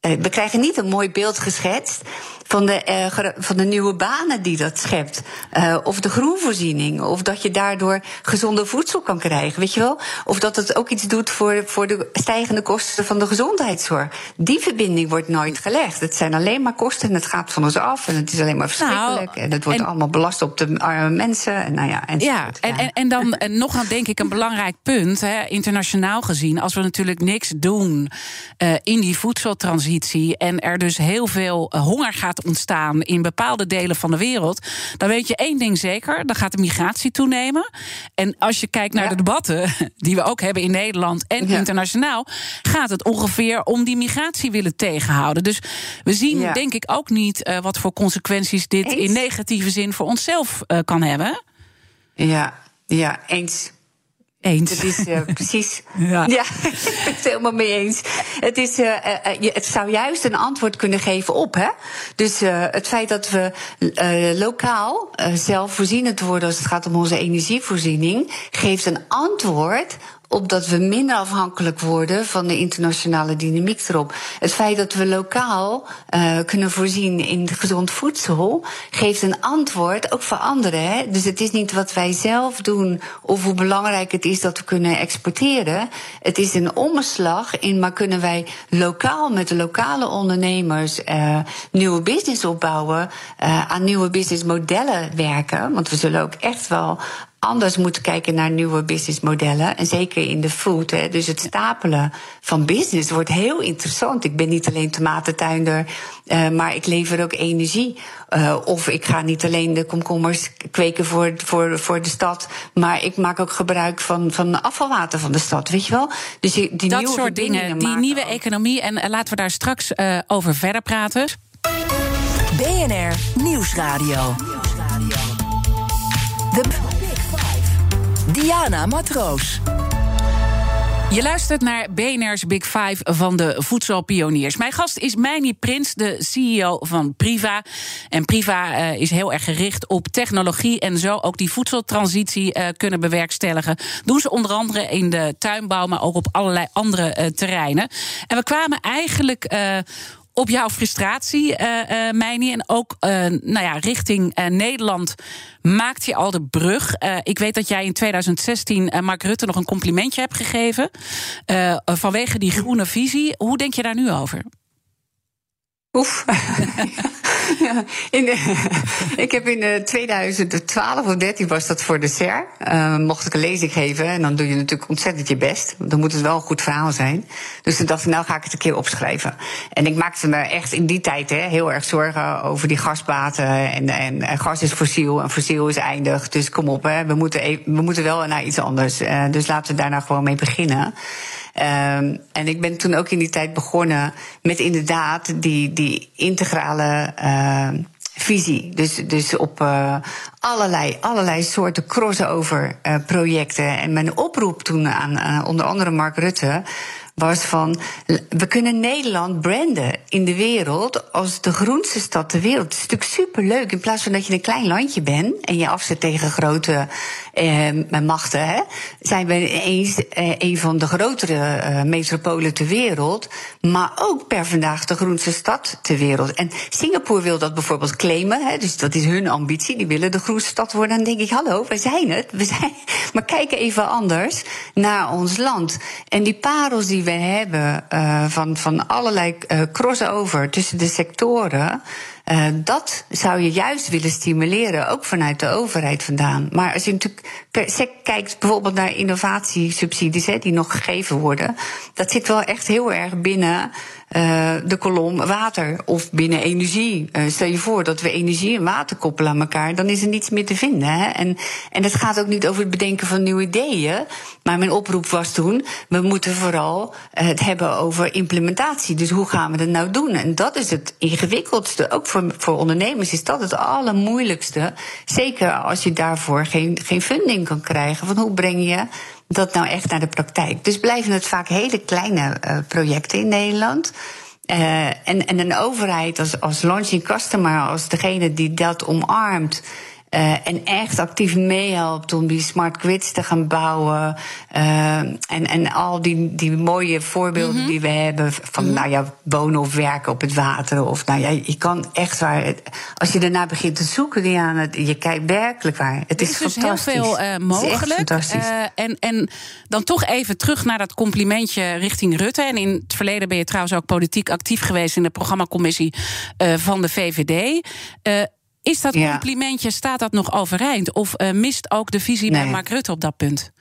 eh, we krijgen niet een mooi beeld geschetst van de, eh, van de nieuwe banen die dat schept. Eh, of de groenvoorziening. Of dat je daardoor gezonde voedsel kan krijgen. Weet je wel? Of dat het ook iets doet voor, voor de stijgende kosten van de gezondheidszorg. Die verbinding wordt nooit gelegd. Het zijn alleen maar kosten en het gaat van ons af. En het is alleen maar verschrikkelijk. Nou, en het wordt en- allemaal belast op de arme mensen. En nou ja, en Ja, en, en, en dan eh, nog een, denk ik een belangrijk punt, hè, internationaal gezien. Als we natuurlijk niks doen eh, in die voedseltransitie. en er dus heel veel honger gaat ontstaan in bepaalde delen van de wereld. dan weet je één ding zeker: dan gaat de migratie toenemen. En als je kijkt naar Ja. de debatten die we ook hebben in Nederland en Ja. internationaal. gaat het ongeveer om die migratie willen tegenhouden. Dus we zien, Ja. denk ik, ook niet eh, wat voor consequenties dit Eens. in negatieve zin voor onszelf eh, kan hebben. ja, ja, eens. Eens. Het is eh, precies. Ja. Ja. ik ben het helemaal mee eens. Het, is, eh, eh, eh, je- het zou juist een antwoord kunnen geven op. Hè? Dus eh, het feit dat we eh, lokaal zelfvoorzienend worden als het gaat om onze energievoorziening, geeft een antwoord op dat we minder afhankelijk worden van de internationale dynamiek erop. Het feit dat we lokaal eh, kunnen voorzien in gezond voedsel geeft een antwoord ook voor anderen. Hè? Dus het is niet wat wij zelf doen of hoe belangrijk het is dat we kunnen exporteren. Het is een omslag in, maar kunnen wij lokaal met de lokale ondernemers eh, nieuwe business opbouwen, eh, aan nieuwe businessmodellen werken. Want we zullen ook echt wel anders moeten kijken naar nieuwe businessmodellen. En zeker in de food. Hè. Dus het stapelen van business wordt heel interessant. Ik ben niet alleen tomatentuinder, eh, maar ik lever ook energie. Eh, of ik ga niet alleen de komkommers kweken voor, voor, voor de stad, maar ik maak ook gebruik van, van afvalwater van de stad. Weet je wel? Dus die dat nieuwe soort dingen, die nieuwe ook. economie. En eh, laten we daar straks eh, over verder praten. BNR Nieuwsradio. Five. Diana Matroos. Je luistert naar BNR's Big Five van de voedselpioniers. Mijn gast is Meini Prins, de CEO van Priva. En Priva eh, is heel erg gericht op technologie en zo ook die voedseltransitie eh, kunnen bewerkstelligen. Doen ze onder andere in de tuinbouw, maar ook op allerlei andere eh, terreinen. En we kwamen eigenlijk. Op jouw frustratie, eh Meini. En ook eh, nou ja, richting Nederland maakt je al de brug. Ik weet dat jij in 2016 eh, Mark Rutte nog een complimentje hebt gegeven. vanwege die groene visie. Hoe denk je daar nu over? Oef. ja, de- ik heb in eh, 2012 of 13 was dat voor de SER. eh, mocht ik een lezing geven. En dan doe je natuurlijk ontzettend je best. Dan moet het wel een goed verhaal zijn. Dus toen dacht ik, nou ga ik het een keer opschrijven. En ik maakte me echt in die tijd hè, heel erg zorgen over die gasbaten. En, en, gas is fossiel en fossiel is eindig. Dus kom op, hè, we, moeten e- we moeten wel naar iets anders. Eh, dus laten we daar nou gewoon mee beginnen. Ehm, en ik ben toen ook in die tijd begonnen met inderdaad die, die integrale ehm, visie. Dus, dus op eh, allerlei, allerlei soorten crossover eh, projecten. En mijn oproep toen aan eh, onder andere Mark Rutte was van. We kunnen Nederland branden in de wereld als de groenste stad ter wereld. Het is natuurlijk superleuk. In plaats van dat je een klein landje bent en je afzet tegen grote eh, machten, hè, zijn we eens eh, een van de grotere eh, metropolen ter wereld. Maar ook per vandaag de groenste stad ter wereld. En Singapore wil dat bijvoorbeeld claimen. Hè, dus dat is hun ambitie. Die willen de groenste stad worden. Dan denk ik, hallo, wij zijn het. We zijn, maar kijk even anders naar ons land. En die parels die we hebben uh, van, van allerlei uh, crossover tussen de sectoren. Uh, dat zou je juist willen stimuleren, ook vanuit de overheid vandaan. Maar als je natuurlijk kijkt bijvoorbeeld naar innovatiesubsidies hè, die nog gegeven worden, dat zit wel echt heel erg binnen uh, de kolom water of binnen energie. Uh, stel je voor dat we energie en water koppelen aan elkaar, dan is er niets meer te vinden. Hè? En, en het gaat ook niet over het bedenken van nieuwe ideeën. Maar mijn oproep was toen: we moeten vooral het hebben over implementatie. Dus hoe gaan we dat nou doen? En dat is het ingewikkeldste. Ook voor, voor ondernemers is dat het allermoeilijkste. Zeker als je daarvoor geen, geen funding kan krijgen. Van hoe breng je dat nou echt naar de praktijk. Dus blijven het vaak hele kleine uh, projecten in Nederland. Uh, en, en een overheid als, als launching customer, als degene die dat omarmt. Uh, en echt actief meehelpt om die smart grids te gaan bouwen. Uh, en, en al die, die mooie voorbeelden mm -hmm. die we hebben van mm -hmm. nou ja, wonen of werken op het water. Of nou ja, je kan echt waar. Als je daarna begint te zoeken, Diana, je kijkt werkelijk waar. Het is, is dus fantastisch. heel veel uh, mogelijk. en, en dan toch even terug naar dat complimentje richting Rutte. En in het verleden ben je trouwens ook politiek actief geweest in de programmacommissie van de VVD. Is dat complimentje, staat dat nog overeind? Of uh, mist ook de visie nee. bij Mark Rutte op dat punt?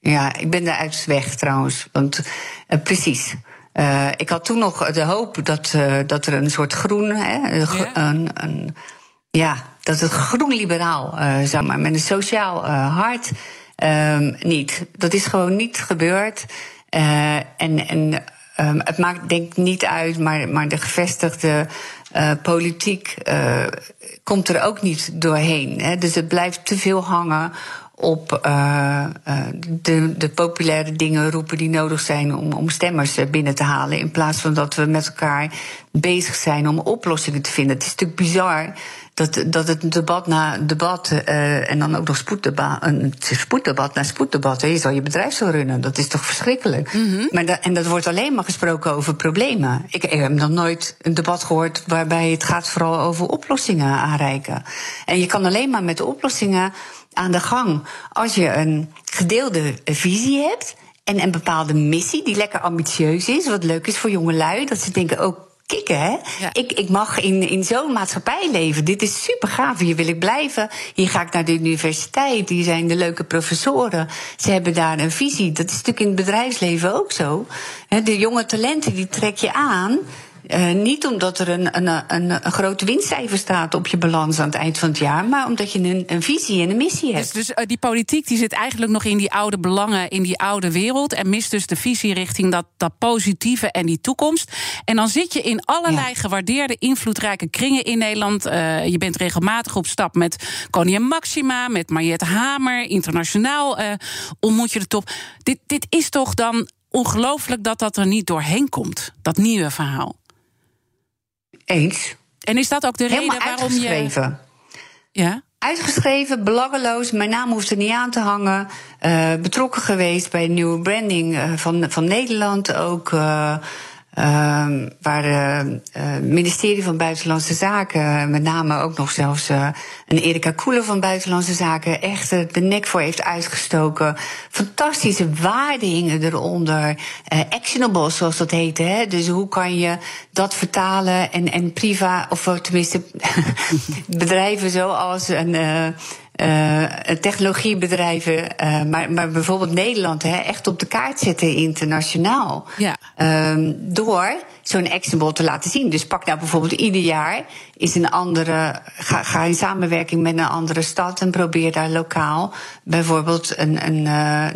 Ja, ik ben eruit weg trouwens. Want uh, precies. Uh, ik had toen nog de hoop dat, dat er een soort groen. Hè, ja. Een, een, ja, dat het groen-liberaal zou maar met een sociaal hart. Um, niet. Dat is gewoon niet gebeurd. en en um, het maakt denk ik niet uit, maar, maar de gevestigde uh, politiek uh, komt er ook niet doorheen. Hè. Dus het blijft te veel hangen op uh, de, de, populaire dingen roepen die nodig zijn om, om stemmers binnen te halen. In plaats van dat we met elkaar bezig zijn om oplossingen te vinden. Het is natuurlijk bizar dat, dat het debat na debat uh, en dan ook nog spoeddebat, een spoeddebat na spoeddebat. Je zal je bedrijf zo runnen. Dat is toch verschrikkelijk? Mm -hmm. maar da, en dat wordt alleen maar gesproken over problemen. Ik, ik heb nog nooit een debat gehoord waarbij het gaat vooral over oplossingen aanreiken. En je kan alleen maar met de oplossingen aan de gang als je een gedeelde visie hebt. En een bepaalde missie die lekker ambitieus is. Wat leuk is voor jonge lui. Dat ze denken ook kicken, hè? Ja. Ik, ik mag in, in zo'n maatschappij leven. Dit is super gaaf. Hier wil ik blijven. Hier ga ik naar de universiteit. Hier zijn de leuke professoren. Ze hebben daar een visie. Dat is natuurlijk in het bedrijfsleven ook zo. De jonge talenten die trek je aan. Uh, niet omdat er een, een, een, een groot winstcijfer staat op je balans aan het eind van het jaar, maar omdat je een, een visie en een missie hebt. Dus, dus uh, die politiek die zit eigenlijk nog in die oude belangen, in die oude wereld. En mist dus de visie richting dat, dat positieve en die toekomst. En dan zit je in allerlei ja. gewaardeerde, invloedrijke kringen in Nederland. Uh, je bent regelmatig op stap met koningin Maxima, met Mariette Hamer. Internationaal ontmoet je de top. Dit, dit is toch dan ongelooflijk dat dat er niet doorheen komt, dat nieuwe verhaal. Eens. En is dat ook de Helemaal reden waarom uitgeschreven. je. Ja? Uitgeschreven, belangeloos. Mijn naam hoeft er niet aan te hangen. Uh, betrokken geweest bij een nieuwe branding uh, van, van Nederland ook. Uh, waar het uh, ministerie van Buitenlandse Zaken, met name ook nog zelfs uh, een Erika Koelen van Buitenlandse Zaken, echt de nek voor heeft uitgestoken. Fantastische waarden hingen eronder. actionable, zoals dat heette. Hè? Dus hoe kan je dat vertalen en, en priva, of tenminste bedrijven zoals een. Uh, technologiebedrijven, uh, maar, maar bijvoorbeeld Nederland, hè, echt op de kaart zetten internationaal. Ja. Uh, door zo'n actionable te laten zien. Dus pak nou bijvoorbeeld ieder jaar is een andere, ga, ga in samenwerking met een andere stad en probeer daar lokaal bijvoorbeeld een, een,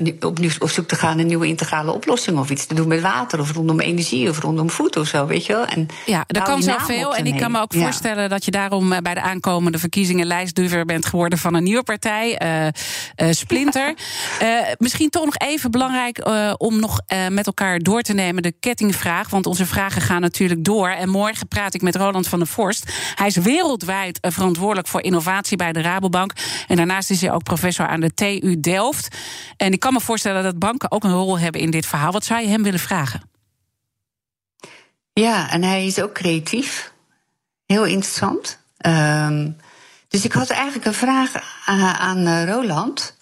uh, opnieuw op zoek te gaan een nieuwe integrale oplossing of iets te doen met water of rondom energie of rondom voed of zo, weet je wel. En ja, er kan zoveel. En ik kan me ook voorstellen dat je daarom bij de aankomende verkiezingen lijstduver bent geworden van een nieuwe partij, uh, uh, Splinter. misschien toch nog even belangrijk om nog met elkaar door te nemen de kettingvraag, want onze vragen gaan natuurlijk door. En morgen praat ik met Roland van der Vorst. Hij is wereldwijd verantwoordelijk voor innovatie bij de Rabobank. En daarnaast is hij ook professor aan de TU Delft. En ik kan me voorstellen dat banken ook een rol hebben in dit verhaal. Wat zou je hem willen vragen? Ja, en hij is ook creatief. Heel interessant. Ehm, dus ik had eigenlijk een vraag aan, aan eh, Roland.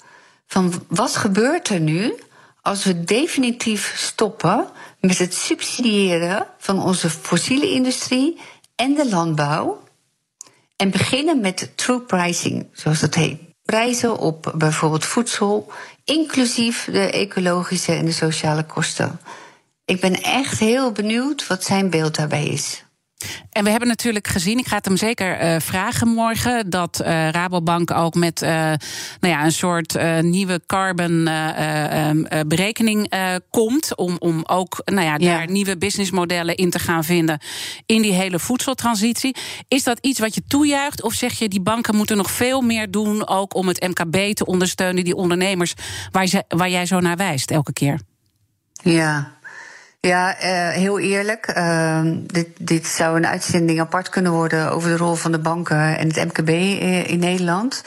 Van wat gebeurt er nu als we definitief stoppen met het subsidiëren van onze fossiele industrie en de landbouw. En beginnen met true pricing, zoals dat heet. Prijzen op bijvoorbeeld voedsel, inclusief de ecologische en de sociale kosten. Ik ben echt heel benieuwd wat zijn beeld daarbij is. En we hebben natuurlijk gezien, ik ga het hem zeker uh, vragen morgen, dat uh, Rabobank ook met uh, nou ja, een soort nieuwe carbon ehm, berekening komt. Om, om ook nou ja, daar nieuwe businessmodellen in te gaan vinden in die hele voedseltransitie. Is dat iets wat je toejuicht? Of zeg je die banken moeten nog veel meer doen, ook om het MKB te ondersteunen, die ondernemers waar, ze, waar jij zo naar wijst elke keer? Ja, ja, uh, heel eerlijk. Uh, dit, dit zou een uitzending apart kunnen worden over de rol van de banken en het MKB eh, in Nederland.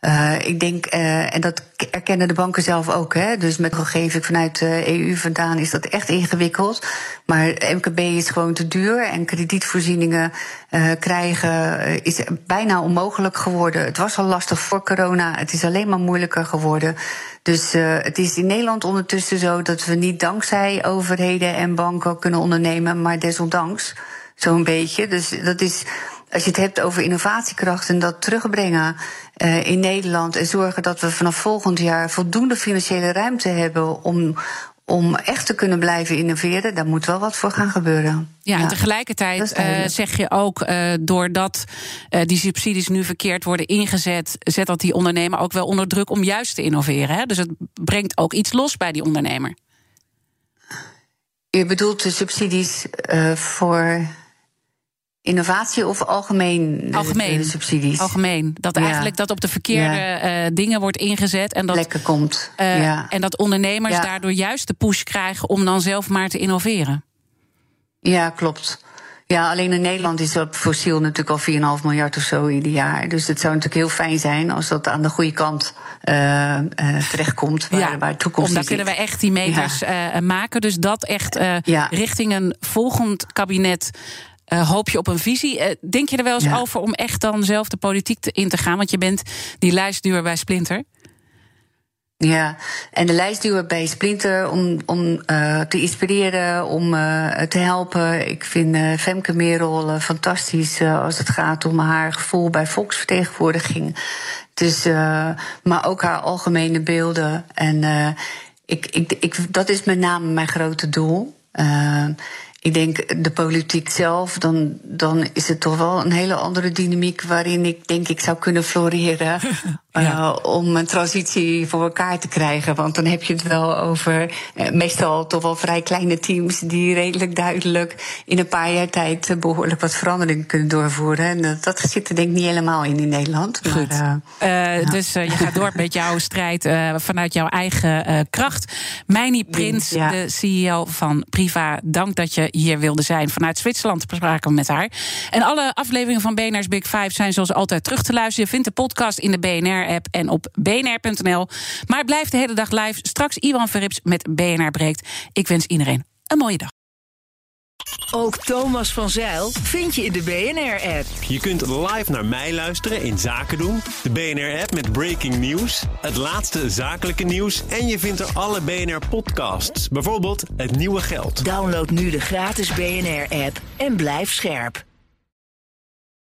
Uh, ik denk, uh, en dat erkennen de banken zelf ook. Hè? Dus met gegevens vanuit de EU vandaan is dat echt ingewikkeld. Maar MKB is gewoon te duur en kredietvoorzieningen uh, krijgen is bijna onmogelijk geworden. Het was al lastig voor corona, het is alleen maar moeilijker geworden. Dus het is in Nederland ondertussen zo dat we niet dankzij overheden en banken kunnen ondernemen, maar desondanks zo'n beetje. Dus dat is als je het hebt over innovatiekracht en dat terugbrengen uh, in Nederland en zorgen dat we vanaf volgend jaar voldoende financiële ruimte hebben om, om echt te kunnen blijven innoveren, daar moet wel wat voor gaan gebeuren. Ja, en tegelijkertijd uh, zeg je ook, uh, doordat uh, die subsidies nu verkeerd worden ingezet, zet dat die ondernemer ook wel onder druk om juist te innoveren. Hè? Dus het brengt ook iets los bij die ondernemer. Je bedoelt de subsidies voor Innovatie of algemeen, algemeen subsidies? Algemeen. Dat eigenlijk dat op de verkeerde ja. uh, dingen wordt ingezet. En dat, Lekker komt. Uh, ja. En dat ondernemers daardoor juist de push krijgen om dan zelf maar te innoveren. Ja, klopt. Ja, alleen in Nederland is dat fossiel natuurlijk al 4,5 miljard of zo ieder jaar. Dus het zou natuurlijk heel fijn zijn als dat aan de goede kant uh, uh, terechtkomt. Waar, ja, waar toekomst Dan kunnen we echt die meters ja. uh, maken. Dus dat echt richting een volgend kabinet uh, hoop je op een visie. Uh, denk je er wel eens ja. over om echt dan zelf de politiek in te gaan? Want je bent die lijstduur bij Splinter. Ja, en de lijstduur bij Splinter om, om uh, te inspireren, om te helpen. Ik vind Femke Merel fantastisch als het gaat om haar gevoel bij volksvertegenwoordiging. Dus, maar ook haar algemene beelden. En ik, ik, ik, dat is met name mijn grote doel. Ik denk de politiek zelf, dan, dan is het toch wel een hele andere dynamiek waarin ik denk ik zou kunnen floreren. ja. uh, om een transitie voor elkaar te krijgen. Want dan heb je het wel over uh, meestal toch wel vrij kleine teams die redelijk duidelijk in een paar jaar tijd behoorlijk wat verandering kunnen doorvoeren. En uh, dat zit er denk ik niet helemaal in in Nederland. Goed. Maar, ja. Dus je gaat door met jouw strijd vanuit jouw eigen kracht. Meini Prins, ja. de CEO van Priva, dank dat je hier wilde zijn. Vanuit Zwitserland spraken we met haar. En alle afleveringen van BNR's Big Five zijn zoals altijd terug te luisteren. Je vindt de podcast in de BNR-app en op bnr.nl. Maar blijf de hele dag live. Straks Iwan Verrips met BNR Breekt. Ik wens iedereen een mooie dag. Ook Thomas van Zeil vind je in de BNR-app. Je kunt live naar mij luisteren in Zaken doen. De BNR-app met breaking news, het laatste zakelijke nieuws... en je vindt er alle BNR-podcasts, bijvoorbeeld Het Nieuwe Geld. Download nu de gratis BNR-app en blijf scherp.